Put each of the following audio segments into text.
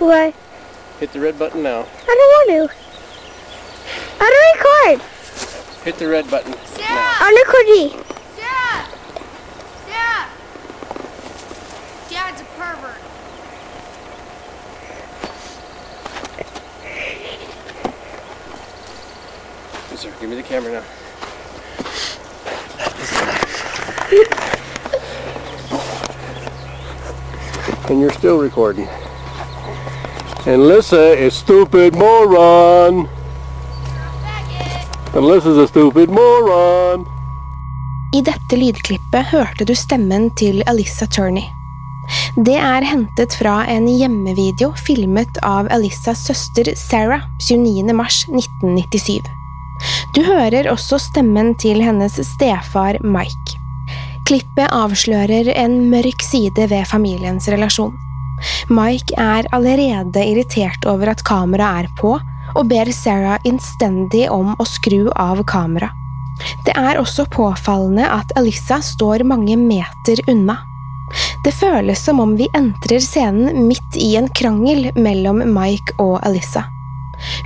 What? Hit the red button now. I don't want to. I don't record. Hit the red button. I'm recording. Dad! Dad! Dad's a pervert. Yes, sir. Give me the camera now. And you're still recording. And Lissa is stupid moron. And Lissa's a stupid moron. I dette lydklippet hørte du stemmen til Alissa Turney. Det er hentet fra en hjemmevideo filmet av Alissas søster Sarah 29. mars 1997. Du hører også stemmen til hennes stefar Mike. Klippet avslører en mørk side ved familiens relasjon. Mike er allerede irritert over at kameraet er på, og ber Sarah innstendig om å skru av kamera. Det er også påfallende at Alyssa står mange meter unna. Det føles som om vi entrer scenen midt i en krangel mellom Mike og Alyssa.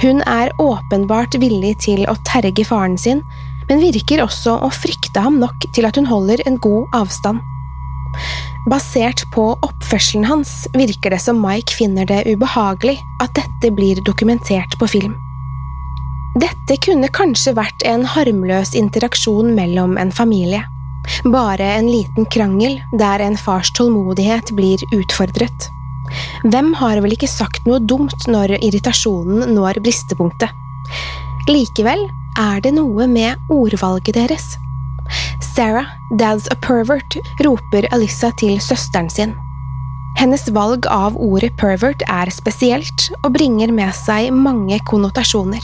Hun er åpenbart villig til å terge faren sin, men virker også å frykte ham nok til at hun holder en god avstand. Basert på oppførselen hans virker det som Mike finner det ubehagelig at dette blir dokumentert på film. Dette kunne kanskje vært en harmløs interaksjon mellom en familie. Bare en liten krangel der en fars tålmodighet blir utfordret. Hvem har vel ikke sagt noe dumt når irritasjonen når bristepunktet? Likevel er det noe med ordvalget deres. Sarah, dad's a pervert, roper Alyssa til søsteren sin. Hennes valg av ordet pervert er spesielt og bringer med seg mange konnotasjoner.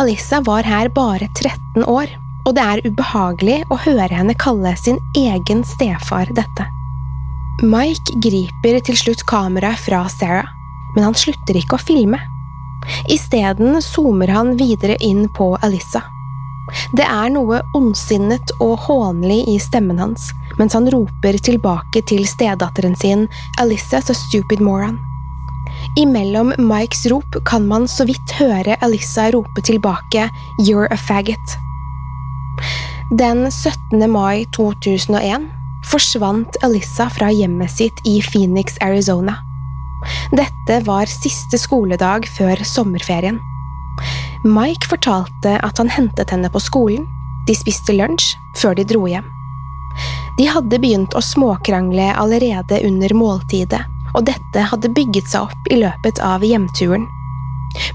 Alyssa var her bare 13 år, og det er ubehagelig å høre henne kalle sin egen stefar dette. Mike griper til slutt kameraet fra Sarah, men han slutter ikke å filme. Isteden zoomer han videre inn på Alyssa. Det er noe ondsinnet og hånlig i stemmen hans, mens han roper tilbake til stedatteren sin Alyssa's a stupid moron. Imellom Mikes rop kan man så vidt høre Alyssa rope tilbake You're a faggot. Den 17. mai 2001 forsvant Alyssa fra hjemmet sitt i Phoenix, Arizona. Dette var siste skoledag før sommerferien. Mike fortalte at han hentet henne på skolen, de spiste lunsj før de dro hjem. De hadde begynt å småkrangle allerede under måltidet, og dette hadde bygget seg opp i løpet av hjemturen.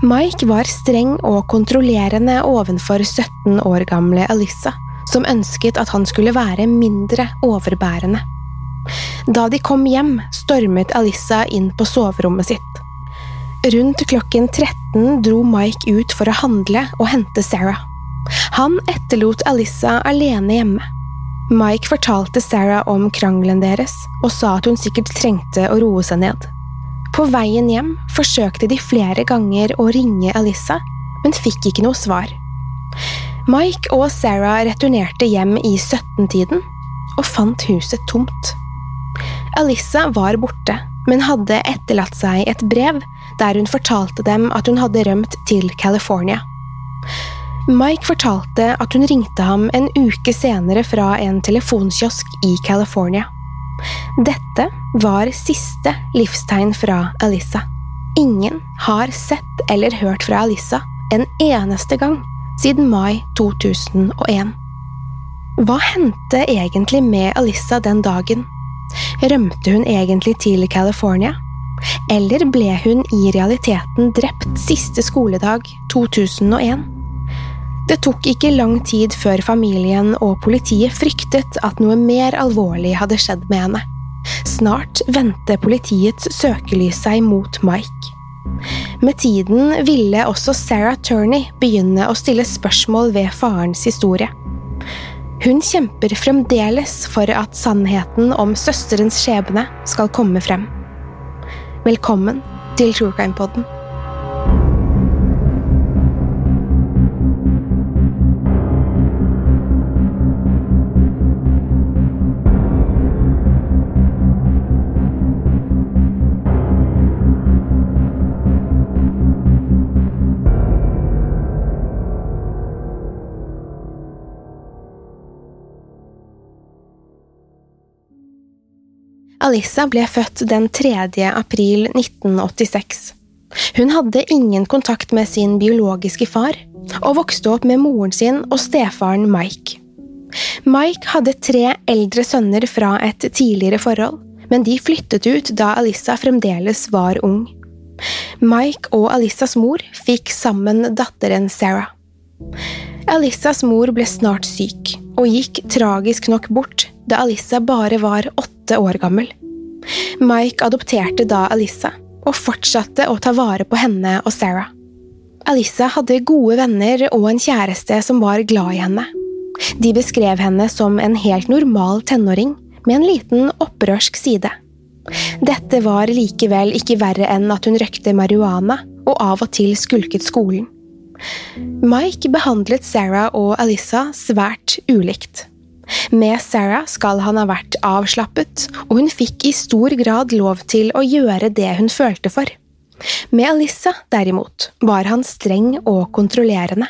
Mike var streng og kontrollerende ovenfor 17 år gamle Alyssa, som ønsket at han skulle være mindre overbærende. Da de kom hjem, stormet Alyssa inn på soverommet sitt. Rundt klokken 13 dro Mike ut for å handle og hente Sarah. Han etterlot Alyssa alene hjemme. Mike fortalte Sarah om krangelen deres og sa at hun sikkert trengte å roe seg ned. På veien hjem forsøkte de flere ganger å ringe Alissa, men fikk ikke noe svar. Mike og Sarah returnerte hjem i 17-tiden og fant huset tomt. Alissa var borte, men hadde etterlatt seg et brev der hun fortalte dem at hun hadde rømt til California. Mike fortalte at hun ringte ham en uke senere fra en telefonkiosk i California. Dette var siste livstegn fra Alissa. Ingen har sett eller hørt fra Alissa en eneste gang siden mai 2001. Hva hendte egentlig med Alissa den dagen? Rømte hun egentlig til California? Eller ble hun i realiteten drept siste skoledag 2001? Det tok ikke lang tid før familien og politiet fryktet at noe mer alvorlig hadde skjedd med henne. Snart vendte politiets søkelys seg mot Mike. Med tiden ville også Sarah Turney begynne å stille spørsmål ved farens historie. Hun kjemper fremdeles for at sannheten om søsterens skjebne skal komme frem. Velkommen til True Crime Podden. Alissa ble født den 3. april 1986. Hun hadde ingen kontakt med sin biologiske far, og vokste opp med moren sin og stefaren Mike. Mike hadde tre eldre sønner fra et tidligere forhold, men de flyttet ut da Alissa fremdeles var ung. Mike og Alissas mor fikk sammen datteren Sarah. Alissas mor ble snart syk, og gikk tragisk nok bort da Alissa bare var åtte år gammel. Mike adopterte da Alissa, og fortsatte å ta vare på henne og Sarah. Alissa hadde gode venner og en kjæreste som var glad i henne. De beskrev henne som en helt normal tenåring, med en liten opprørsk side. Dette var likevel ikke verre enn at hun røkte marihuana og av og til skulket skolen. Mike behandlet Sarah og Alissa svært ulikt. Med Sarah skal han ha vært avslappet, og hun fikk i stor grad lov til å gjøre det hun følte for. Med Alissa, derimot, var han streng og kontrollerende.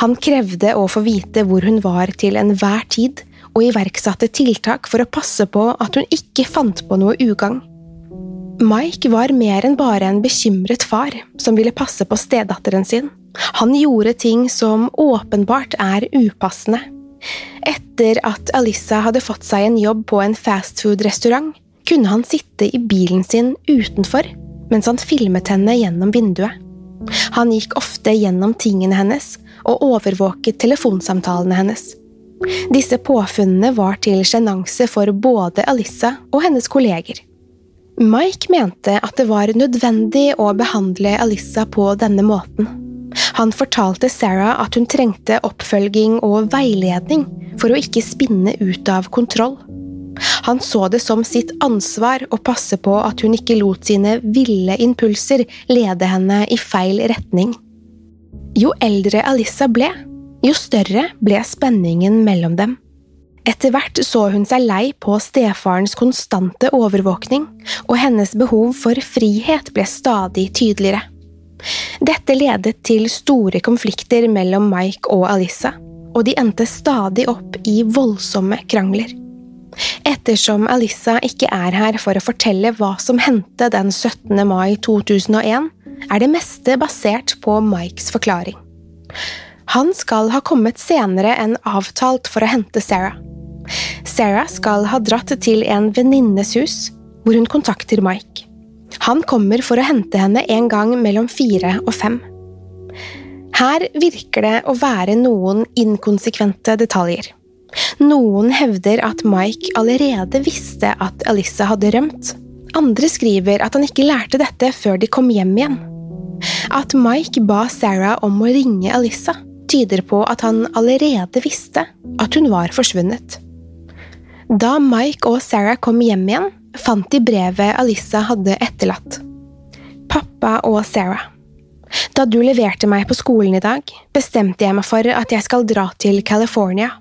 Han krevde å få vite hvor hun var til enhver tid, og iverksatte tiltak for å passe på at hun ikke fant på noe ugagn. Mike var mer enn bare en bekymret far som ville passe på stedatteren sin. Han gjorde ting som åpenbart er upassende. Etter at Alissa hadde fått seg en jobb på en fastfood-restaurant, kunne han sitte i bilen sin utenfor mens han filmet henne gjennom vinduet. Han gikk ofte gjennom tingene hennes og overvåket telefonsamtalene hennes. Disse påfunnene var til sjenanse for både Alissa og hennes kolleger. Mike mente at det var nødvendig å behandle Alissa på denne måten. Han fortalte Sarah at hun trengte oppfølging og veiledning for å ikke spinne ut av kontroll. Han så det som sitt ansvar å passe på at hun ikke lot sine ville impulser lede henne i feil retning. Jo eldre Alissa ble, jo større ble spenningen mellom dem. Etter hvert så hun seg lei på stefarens konstante overvåkning, og hennes behov for frihet ble stadig tydeligere. Dette ledet til store konflikter mellom Mike og Alissa, og de endte stadig opp i voldsomme krangler. Ettersom Alissa ikke er her for å fortelle hva som hendte den 17. mai 2001, er det meste basert på Mikes forklaring. Han skal ha kommet senere enn avtalt for å hente Sarah. Sarah skal ha dratt til en venninnes hus, hvor hun kontakter Mike. Han kommer for å hente henne en gang mellom fire og fem. Her virker det å være noen inkonsekvente detaljer. Noen hevder at Mike allerede visste at Alissa hadde rømt. Andre skriver at han ikke lærte dette før de kom hjem igjen. At Mike ba Sarah om å ringe Alissa, tyder på at han allerede visste at hun var forsvunnet. Da Mike og Sarah kom hjem igjen, fant de brevet Alissa hadde etterlatt. Pappa og Sarah. Da du leverte meg på skolen i dag, bestemte jeg meg for at jeg skal dra til California.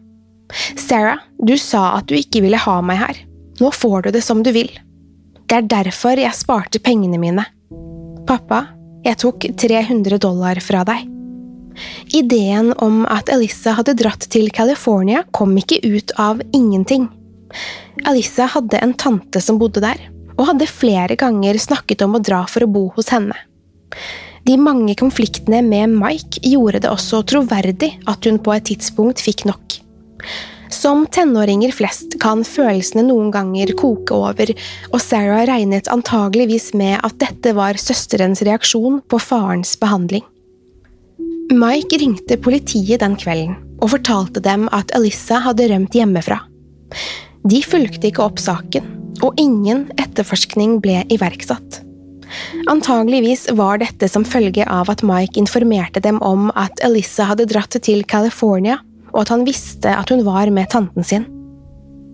Sarah, du sa at du ikke ville ha meg her. Nå får du det som du vil. Det er derfor jeg sparte pengene mine. Pappa, jeg tok 300 dollar fra deg. Ideen om at Elissa hadde dratt til California, kom ikke ut av ingenting. Elissa hadde en tante som bodde der, og hadde flere ganger snakket om å dra for å bo hos henne. De mange konfliktene med Mike gjorde det også troverdig at hun på et tidspunkt fikk nok. Som tenåringer flest kan følelsene noen ganger koke over, og Sarah regnet antageligvis med at dette var søsterens reaksjon på farens behandling. Mike ringte politiet den kvelden og fortalte dem at Alissa hadde rømt hjemmefra. De fulgte ikke opp saken, og ingen etterforskning ble iverksatt. Antageligvis var dette som følge av at Mike informerte dem om at Elissa hadde dratt til California, og at han visste at hun var med tanten sin.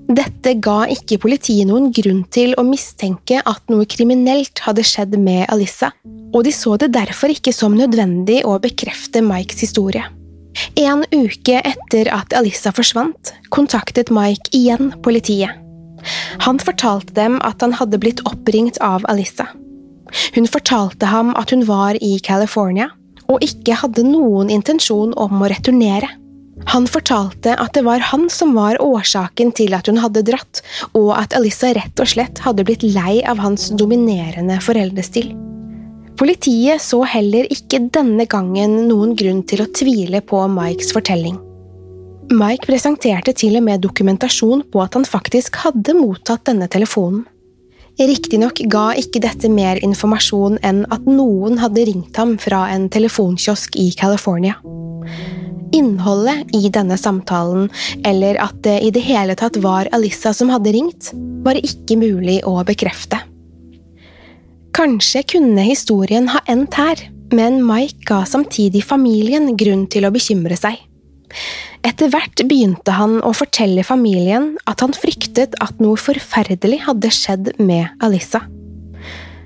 Dette ga ikke politiet noen grunn til å mistenke at noe kriminelt hadde skjedd med Alissa, og de så det derfor ikke som nødvendig å bekrefte Mikes historie. En uke etter at Alissa forsvant, kontaktet Mike igjen politiet. Han fortalte dem at han hadde blitt oppringt av Alissa. Hun fortalte ham at hun var i California og ikke hadde noen intensjon om å returnere. Han fortalte at det var han som var årsaken til at hun hadde dratt, og at Alissa rett og slett hadde blitt lei av hans dominerende foreldrestil. Politiet så heller ikke denne gangen noen grunn til å tvile på Mikes fortelling. Mike presenterte til og med dokumentasjon på at han faktisk hadde mottatt denne telefonen. Riktignok ga ikke dette mer informasjon enn at noen hadde ringt ham fra en telefonkiosk i California. Innholdet i denne samtalen, eller at det i det hele tatt var Alissa som hadde ringt, var ikke mulig å bekrefte. Kanskje kunne historien ha endt her, men Mike ga samtidig familien grunn til å bekymre seg. Etter hvert begynte han å fortelle familien at han fryktet at noe forferdelig hadde skjedd med Alissa.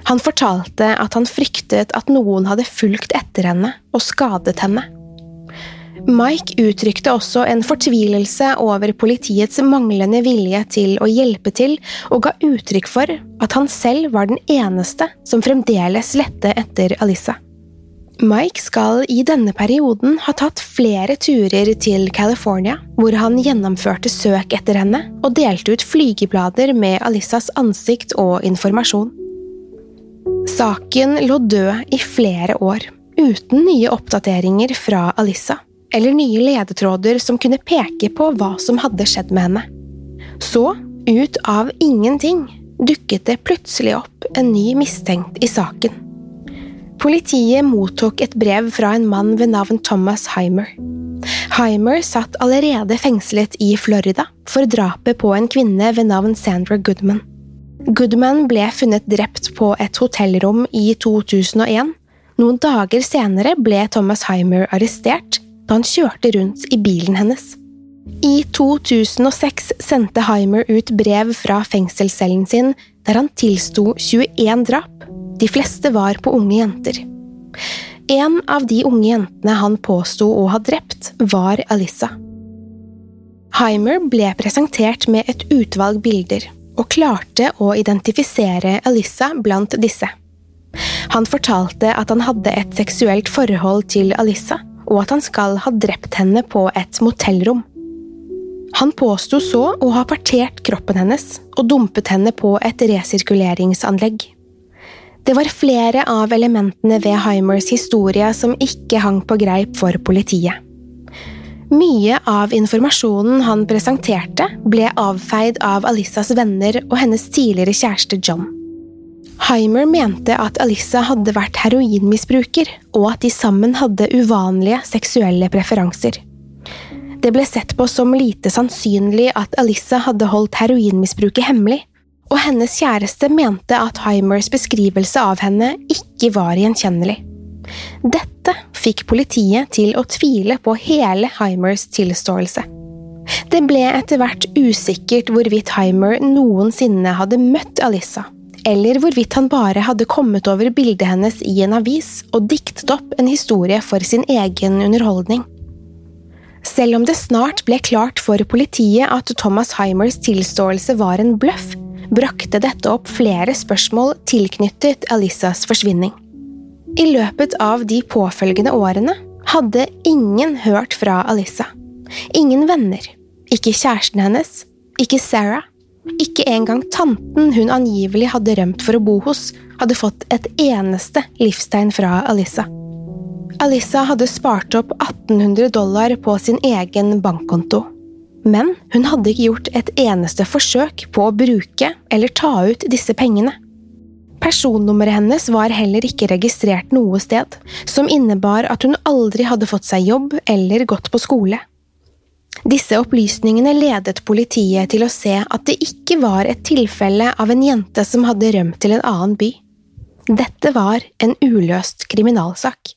Han fortalte at han fryktet at noen hadde fulgt etter henne og skadet henne. Mike uttrykte også en fortvilelse over politiets manglende vilje til å hjelpe til, og ga uttrykk for at han selv var den eneste som fremdeles lette etter Alissa. Mike skal i denne perioden ha tatt flere turer til California, hvor han gjennomførte søk etter henne og delte ut flygeblader med Alissas ansikt og informasjon. Saken lå død i flere år, uten nye oppdateringer fra Alissa, eller nye ledetråder som kunne peke på hva som hadde skjedd med henne. Så, ut av ingenting, dukket det plutselig opp en ny mistenkt i saken. Politiet mottok et brev fra en mann ved navn Thomas Heimer. Heimer satt allerede fengslet i Florida for drapet på en kvinne ved navn Sandra Goodman. Goodman ble funnet drept på et hotellrom i 2001. Noen dager senere ble Thomas Heimer arrestert da han kjørte rundt i bilen hennes. I 2006 sendte Heimer ut brev fra fengselscellen sin der han tilsto 21 drap de fleste var på unge jenter. En av de unge jentene han påsto å ha drept, var Alissa. Heimer ble presentert med et utvalg bilder, og klarte å identifisere Alissa blant disse. Han fortalte at han hadde et seksuelt forhold til Alissa, og at han skal ha drept henne på et motellrom. Han påsto så å ha partert kroppen hennes og dumpet henne på et resirkuleringsanlegg. Det var flere av elementene ved Heimers historie som ikke hang på greip for politiet. Mye av informasjonen han presenterte, ble avfeid av Alissas venner og hennes tidligere kjæreste John. Heimer mente at Alissa hadde vært heroinmisbruker, og at de sammen hadde uvanlige seksuelle preferanser. Det ble sett på som lite sannsynlig at Alissa hadde holdt heroinmisbruket hemmelig, og hennes kjæreste mente at Heimers beskrivelse av henne ikke var gjenkjennelig. Dette fikk politiet til å tvile på hele Heimers tilståelse. Det ble etter hvert usikkert hvorvidt Heimer noensinne hadde møtt Alissa, eller hvorvidt han bare hadde kommet over bildet hennes i en avis og diktet opp en historie for sin egen underholdning. Selv om det snart ble klart for politiet at Thomas Heimers tilståelse var en bløff, brakte dette opp flere spørsmål tilknyttet Alissas forsvinning. I løpet av de påfølgende årene hadde ingen hørt fra Alissa. Ingen venner. Ikke kjæresten hennes. Ikke Sarah. Ikke engang tanten hun angivelig hadde rømt for å bo hos, hadde fått et eneste livstegn fra Alissa. Alissa hadde spart opp 1800 dollar på sin egen bankkonto. Men hun hadde ikke gjort et eneste forsøk på å bruke eller ta ut disse pengene. Personnummeret hennes var heller ikke registrert noe sted, som innebar at hun aldri hadde fått seg jobb eller gått på skole. Disse opplysningene ledet politiet til å se at det ikke var et tilfelle av en jente som hadde rømt til en annen by. Dette var en uløst kriminalsak.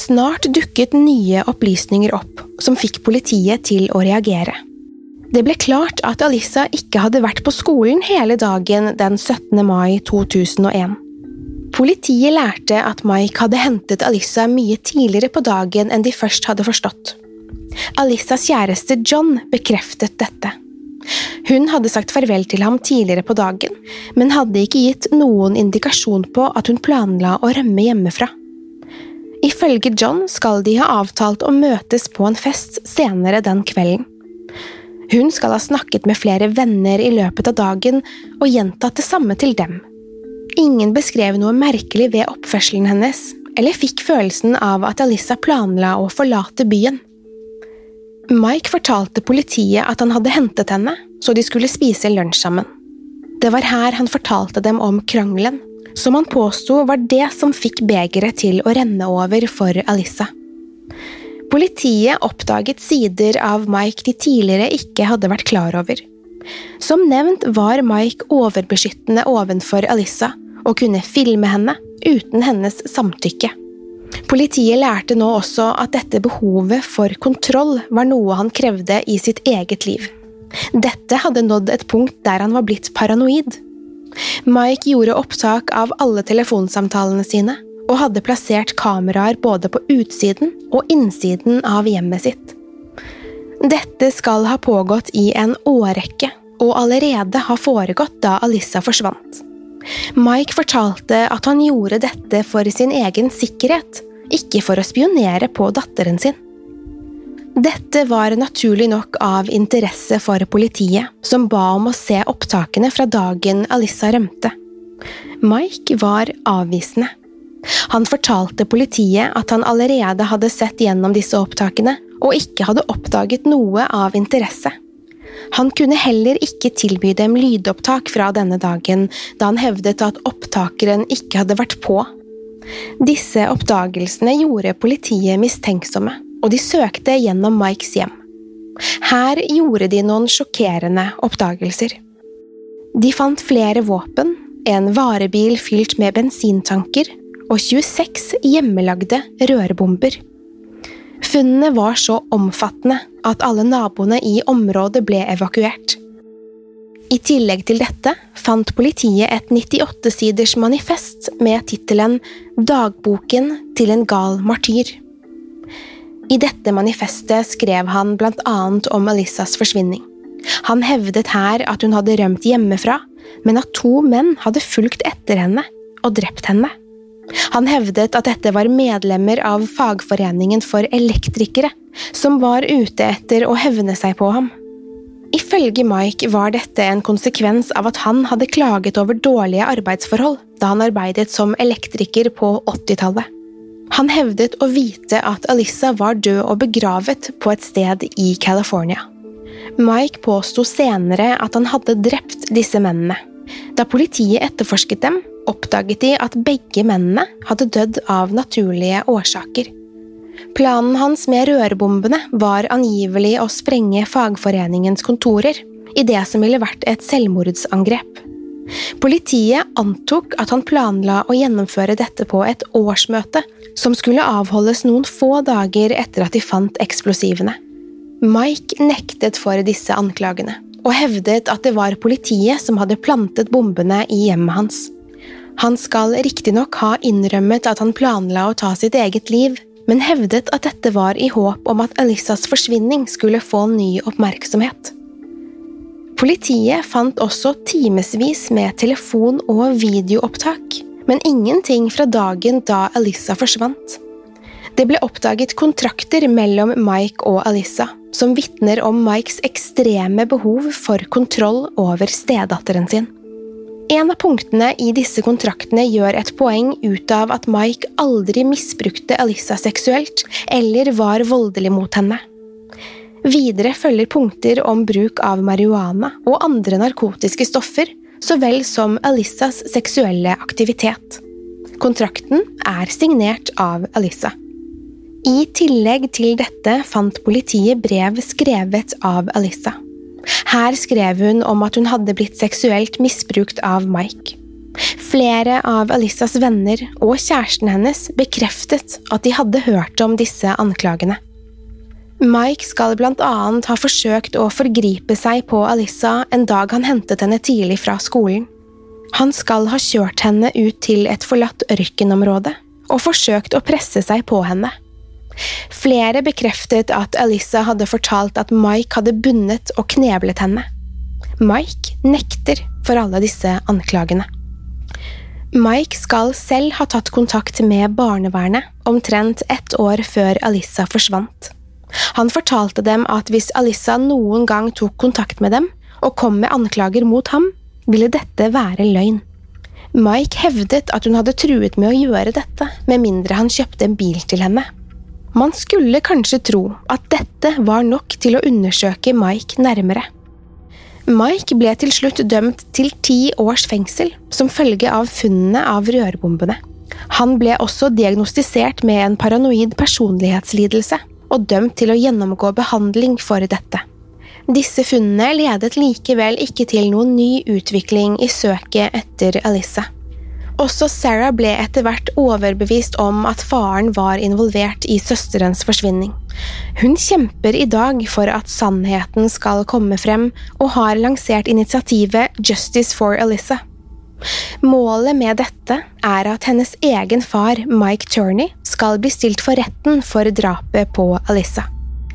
Snart dukket nye opplysninger opp som fikk politiet til å reagere. Det ble klart at Alissa ikke hadde vært på skolen hele dagen den 17. mai 2001. Politiet lærte at Mike hadde hentet Alissa mye tidligere på dagen enn de først hadde forstått. Alissas kjæreste John bekreftet dette. Hun hadde sagt farvel til ham tidligere på dagen, men hadde ikke gitt noen indikasjon på at hun planla å rømme hjemmefra. Ifølge John skal de ha avtalt å møtes på en fest senere den kvelden. Hun skal ha snakket med flere venner i løpet av dagen og gjentatt det samme til dem. Ingen beskrev noe merkelig ved oppførselen hennes, eller fikk følelsen av at Alissa planla å forlate byen. Mike fortalte politiet at han hadde hentet henne, så de skulle spise lunsj sammen. Det var her han fortalte dem om krangelen, som han påsto var det som fikk begeret til å renne over for Alissa. Politiet oppdaget sider av Mike de tidligere ikke hadde vært klar over. Som nevnt var Mike overbeskyttende ovenfor Alissa og kunne filme henne uten hennes samtykke. Politiet lærte nå også at dette behovet for kontroll var noe han krevde i sitt eget liv. Dette hadde nådd et punkt der han var blitt paranoid. Mike gjorde opptak av alle telefonsamtalene sine og hadde plassert kameraer både på utsiden og innsiden av hjemmet sitt. Dette skal ha pågått i en årrekke, og allerede ha foregått da Alissa forsvant. Mike fortalte at han gjorde dette for sin egen sikkerhet, ikke for å spionere på datteren sin. Dette var naturlig nok av interesse for politiet, som ba om å se opptakene fra dagen Alissa rømte. Mike var avvisende. Han fortalte politiet at han allerede hadde sett gjennom disse opptakene og ikke hadde oppdaget noe av interesse. Han kunne heller ikke tilby dem lydopptak fra denne dagen, da han hevdet at opptakeren ikke hadde vært på. Disse oppdagelsene gjorde politiet mistenksomme, og de søkte gjennom Mikes hjem. Her gjorde de noen sjokkerende oppdagelser. De fant flere våpen, en varebil fylt med bensintanker og 26 hjemmelagde rørbomber. Funnene var så omfattende at alle naboene i området ble evakuert. I tillegg til dette fant politiet et 98-siders manifest med tittelen Dagboken til en gal martyr. I dette manifestet skrev han blant annet om Alissas forsvinning. Han hevdet her at hun hadde rømt hjemmefra, men at to menn hadde fulgt etter henne og drept henne. Han hevdet at dette var medlemmer av fagforeningen for elektrikere, som var ute etter å hevne seg på ham. Ifølge Mike var dette en konsekvens av at han hadde klaget over dårlige arbeidsforhold da han arbeidet som elektriker på 80-tallet. Han hevdet å vite at Alissa var død og begravet på et sted i California. Mike påsto senere at han hadde drept disse mennene. Da politiet etterforsket dem, oppdaget de at begge mennene hadde dødd av naturlige årsaker. Planen hans med rørbombene var angivelig å sprenge fagforeningens kontorer i det som ville vært et selvmordsangrep. Politiet antok at han planla å gjennomføre dette på et årsmøte som skulle avholdes noen få dager etter at de fant eksplosivene. Mike nektet for disse anklagene, og hevdet at det var politiet som hadde plantet bombene i hjemmet hans. Han skal riktignok ha innrømmet at han planla å ta sitt eget liv, men hevdet at dette var i håp om at Alissas forsvinning skulle få ny oppmerksomhet. Politiet fant også timevis med telefon- og videoopptak, men ingenting fra dagen da Alissa forsvant. Det ble oppdaget kontrakter mellom Mike og Alissa, som vitner om Mikes ekstreme behov for kontroll over stedatteren sin. En av punktene i disse kontraktene gjør et poeng ut av at Mike aldri misbrukte Alissa seksuelt eller var voldelig mot henne. Videre følger punkter om bruk av marihuana og andre narkotiske stoffer, så vel som Alissas seksuelle aktivitet. Kontrakten er signert av Alissa. I tillegg til dette fant politiet brev skrevet av Alissa. Her skrev hun om at hun hadde blitt seksuelt misbrukt av Mike. Flere av Alissas venner og kjæresten hennes bekreftet at de hadde hørt om disse anklagene. Mike skal blant annet ha forsøkt å forgripe seg på Alissa en dag han hentet henne tidlig fra skolen. Han skal ha kjørt henne ut til et forlatt ørkenområde og forsøkt å presse seg på henne. Flere bekreftet at Alissa hadde fortalt at Mike hadde bundet og kneblet henne. Mike nekter for alle disse anklagene. Mike skal selv ha tatt kontakt med barnevernet omtrent ett år før Alissa forsvant. Han fortalte dem at hvis Alissa noen gang tok kontakt med dem og kom med anklager mot ham, ville dette være løgn. Mike hevdet at hun hadde truet med å gjøre dette med mindre han kjøpte en bil til henne. Man skulle kanskje tro at dette var nok til å undersøke Mike nærmere. Mike ble til slutt dømt til ti års fengsel som følge av funnene av rørbombene. Han ble også diagnostisert med en paranoid personlighetslidelse og dømt til å gjennomgå behandling for dette. Disse funnene ledet likevel ikke til noen ny utvikling i søket etter Alissa. Også Sarah ble etter hvert overbevist om at faren var involvert i søsterens forsvinning. Hun kjemper i dag for at sannheten skal komme frem, og har lansert initiativet Justice for Alyssa. Målet med dette er at hennes egen far, Mike Turney, skal bli stilt for retten for drapet på Alyssa.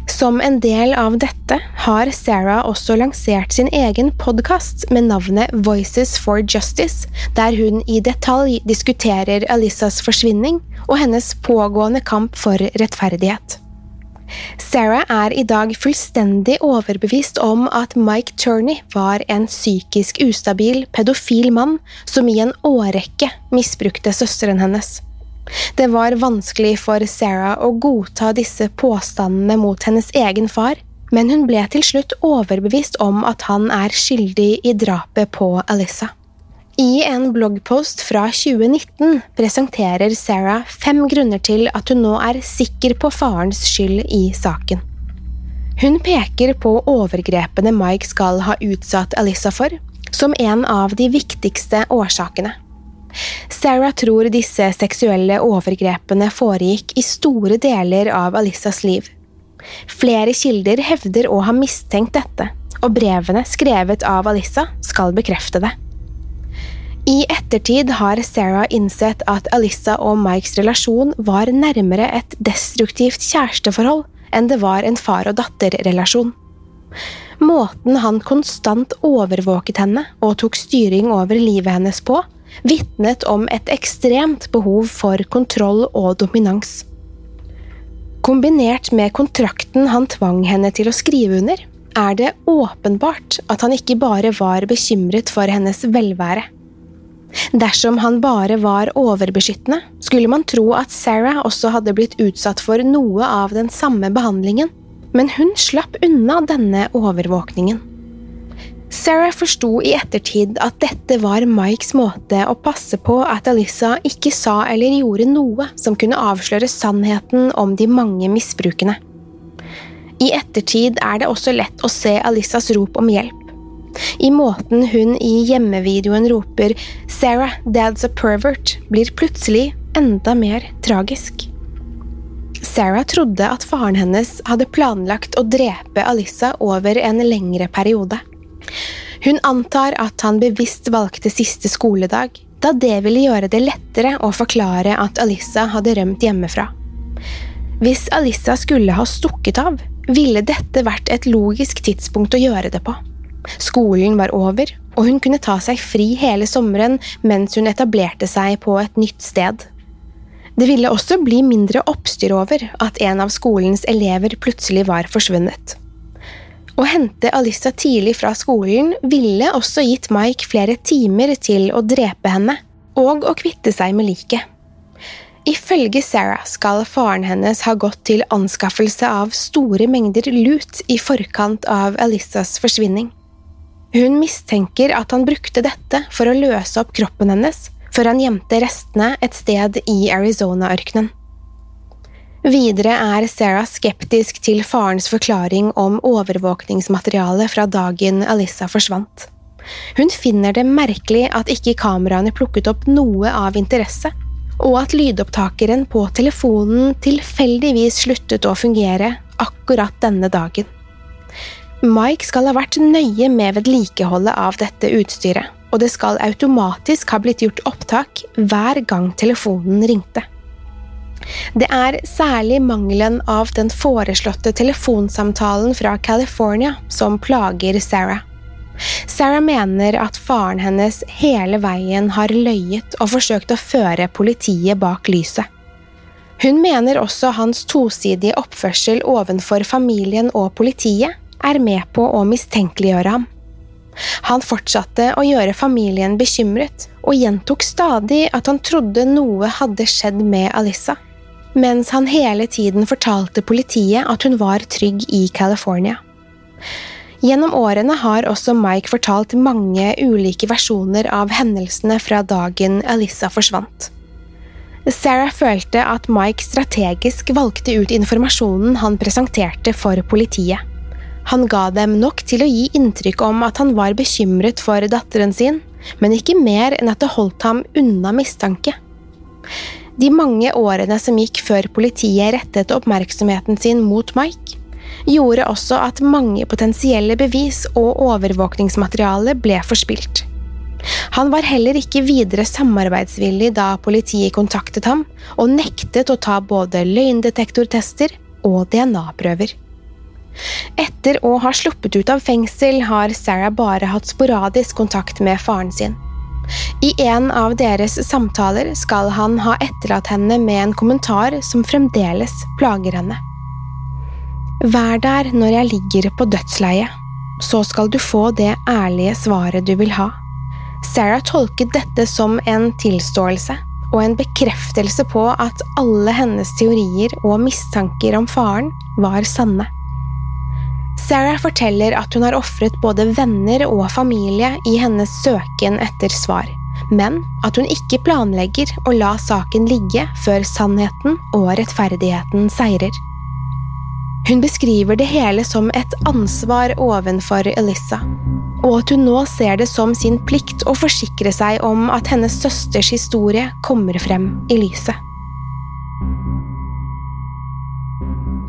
Som en del av dette har Sarah også lansert sin egen podkast med navnet Voices for Justice, der hun i detalj diskuterer Alissas forsvinning og hennes pågående kamp for rettferdighet. Sarah er i dag fullstendig overbevist om at Mike Turney var en psykisk ustabil, pedofil mann som i en årrekke misbrukte søsteren hennes. Det var vanskelig for Sarah å godta disse påstandene mot hennes egen far, men hun ble til slutt overbevist om at han er skyldig i drapet på Alyssa. I en bloggpost fra 2019 presenterer Sarah fem grunner til at hun nå er sikker på farens skyld i saken. Hun peker på overgrepene Mike skal ha utsatt Alyssa for, som en av de viktigste årsakene. Sarah tror disse seksuelle overgrepene foregikk i store deler av Alissas liv. Flere kilder hevder å ha mistenkt dette, og brevene skrevet av Alissa skal bekrefte det. I ettertid har Sarah innsett at Alissa og Mikes relasjon var nærmere et destruktivt kjæresteforhold enn det var en far og datter-relasjon. Måten han konstant overvåket henne og tok styring over livet hennes på, vitnet om et ekstremt behov for kontroll og dominans. Kombinert med kontrakten han tvang henne til å skrive under, er det åpenbart at han ikke bare var bekymret for hennes velvære. Dersom han bare var overbeskyttende, skulle man tro at Sarah også hadde blitt utsatt for noe av den samme behandlingen, men hun slapp unna denne overvåkningen. Sarah forsto i ettertid at dette var Mikes måte å passe på at Alissa ikke sa eller gjorde noe som kunne avsløre sannheten om de mange misbrukene. I ettertid er det også lett å se Alissas rop om hjelp. I måten hun i hjemmevideoen roper 'Sarah, dad's a pervert', blir plutselig enda mer tragisk. Sarah trodde at faren hennes hadde planlagt å drepe Alissa over en lengre periode. Hun antar at han bevisst valgte siste skoledag, da det ville gjøre det lettere å forklare at Alissa hadde rømt hjemmefra. Hvis Alissa skulle ha stukket av, ville dette vært et logisk tidspunkt å gjøre det på. Skolen var over, og hun kunne ta seg fri hele sommeren mens hun etablerte seg på et nytt sted. Det ville også bli mindre oppstyr over at en av skolens elever plutselig var forsvunnet. Å hente Alissa tidlig fra skolen ville også gitt Mike flere timer til å drepe henne og å kvitte seg med liket. Ifølge Sarah skal faren hennes ha gått til anskaffelse av store mengder lut i forkant av Alissas forsvinning. Hun mistenker at han brukte dette for å løse opp kroppen hennes, før han gjemte restene et sted i Arizona-ørkenen. Videre er Sarah skeptisk til farens forklaring om overvåkningsmateriale fra dagen Alissa forsvant. Hun finner det merkelig at ikke kameraene plukket opp noe av interesse, og at lydopptakeren på telefonen tilfeldigvis sluttet å fungere akkurat denne dagen. Mike skal ha vært nøye med vedlikeholdet av dette utstyret, og det skal automatisk ha blitt gjort opptak hver gang telefonen ringte. Det er særlig mangelen av den foreslåtte telefonsamtalen fra California som plager Sarah. Sarah mener at faren hennes hele veien har løyet og forsøkt å føre politiet bak lyset. Hun mener også hans tosidige oppførsel overfor familien og politiet er med på å mistenkeliggjøre ham. Han fortsatte å gjøre familien bekymret, og gjentok stadig at han trodde noe hadde skjedd med Alissa mens han hele tiden fortalte politiet at hun var trygg i California. Gjennom årene har også Mike fortalt mange ulike versjoner av hendelsene fra dagen Alissa forsvant. Sarah følte at Mike strategisk valgte ut informasjonen han presenterte for politiet. Han ga dem nok til å gi inntrykk om at han var bekymret for datteren sin, men ikke mer enn at det holdt ham unna mistanke. De mange årene som gikk før politiet rettet oppmerksomheten sin mot Mike, gjorde også at mange potensielle bevis og overvåkningsmateriale ble forspilt. Han var heller ikke videre samarbeidsvillig da politiet kontaktet ham, og nektet å ta både løgndetektortester og DNA-prøver. Etter å ha sluppet ut av fengsel har Sarah bare hatt sporadisk kontakt med faren sin. I en av deres samtaler skal han ha etterlatt henne med en kommentar som fremdeles plager henne. Vær der når jeg ligger på dødsleiet, så skal du få det ærlige svaret du vil ha. Sarah tolket dette som en tilståelse og en bekreftelse på at alle hennes teorier og mistanker om faren var sanne. Sarah forteller at hun har ofret både venner og familie i hennes søken etter svar, men at hun ikke planlegger å la saken ligge før sannheten og rettferdigheten seirer. Hun beskriver det hele som et ansvar ovenfor Elissa, og at hun nå ser det som sin plikt å forsikre seg om at hennes søsters historie kommer frem i lyset.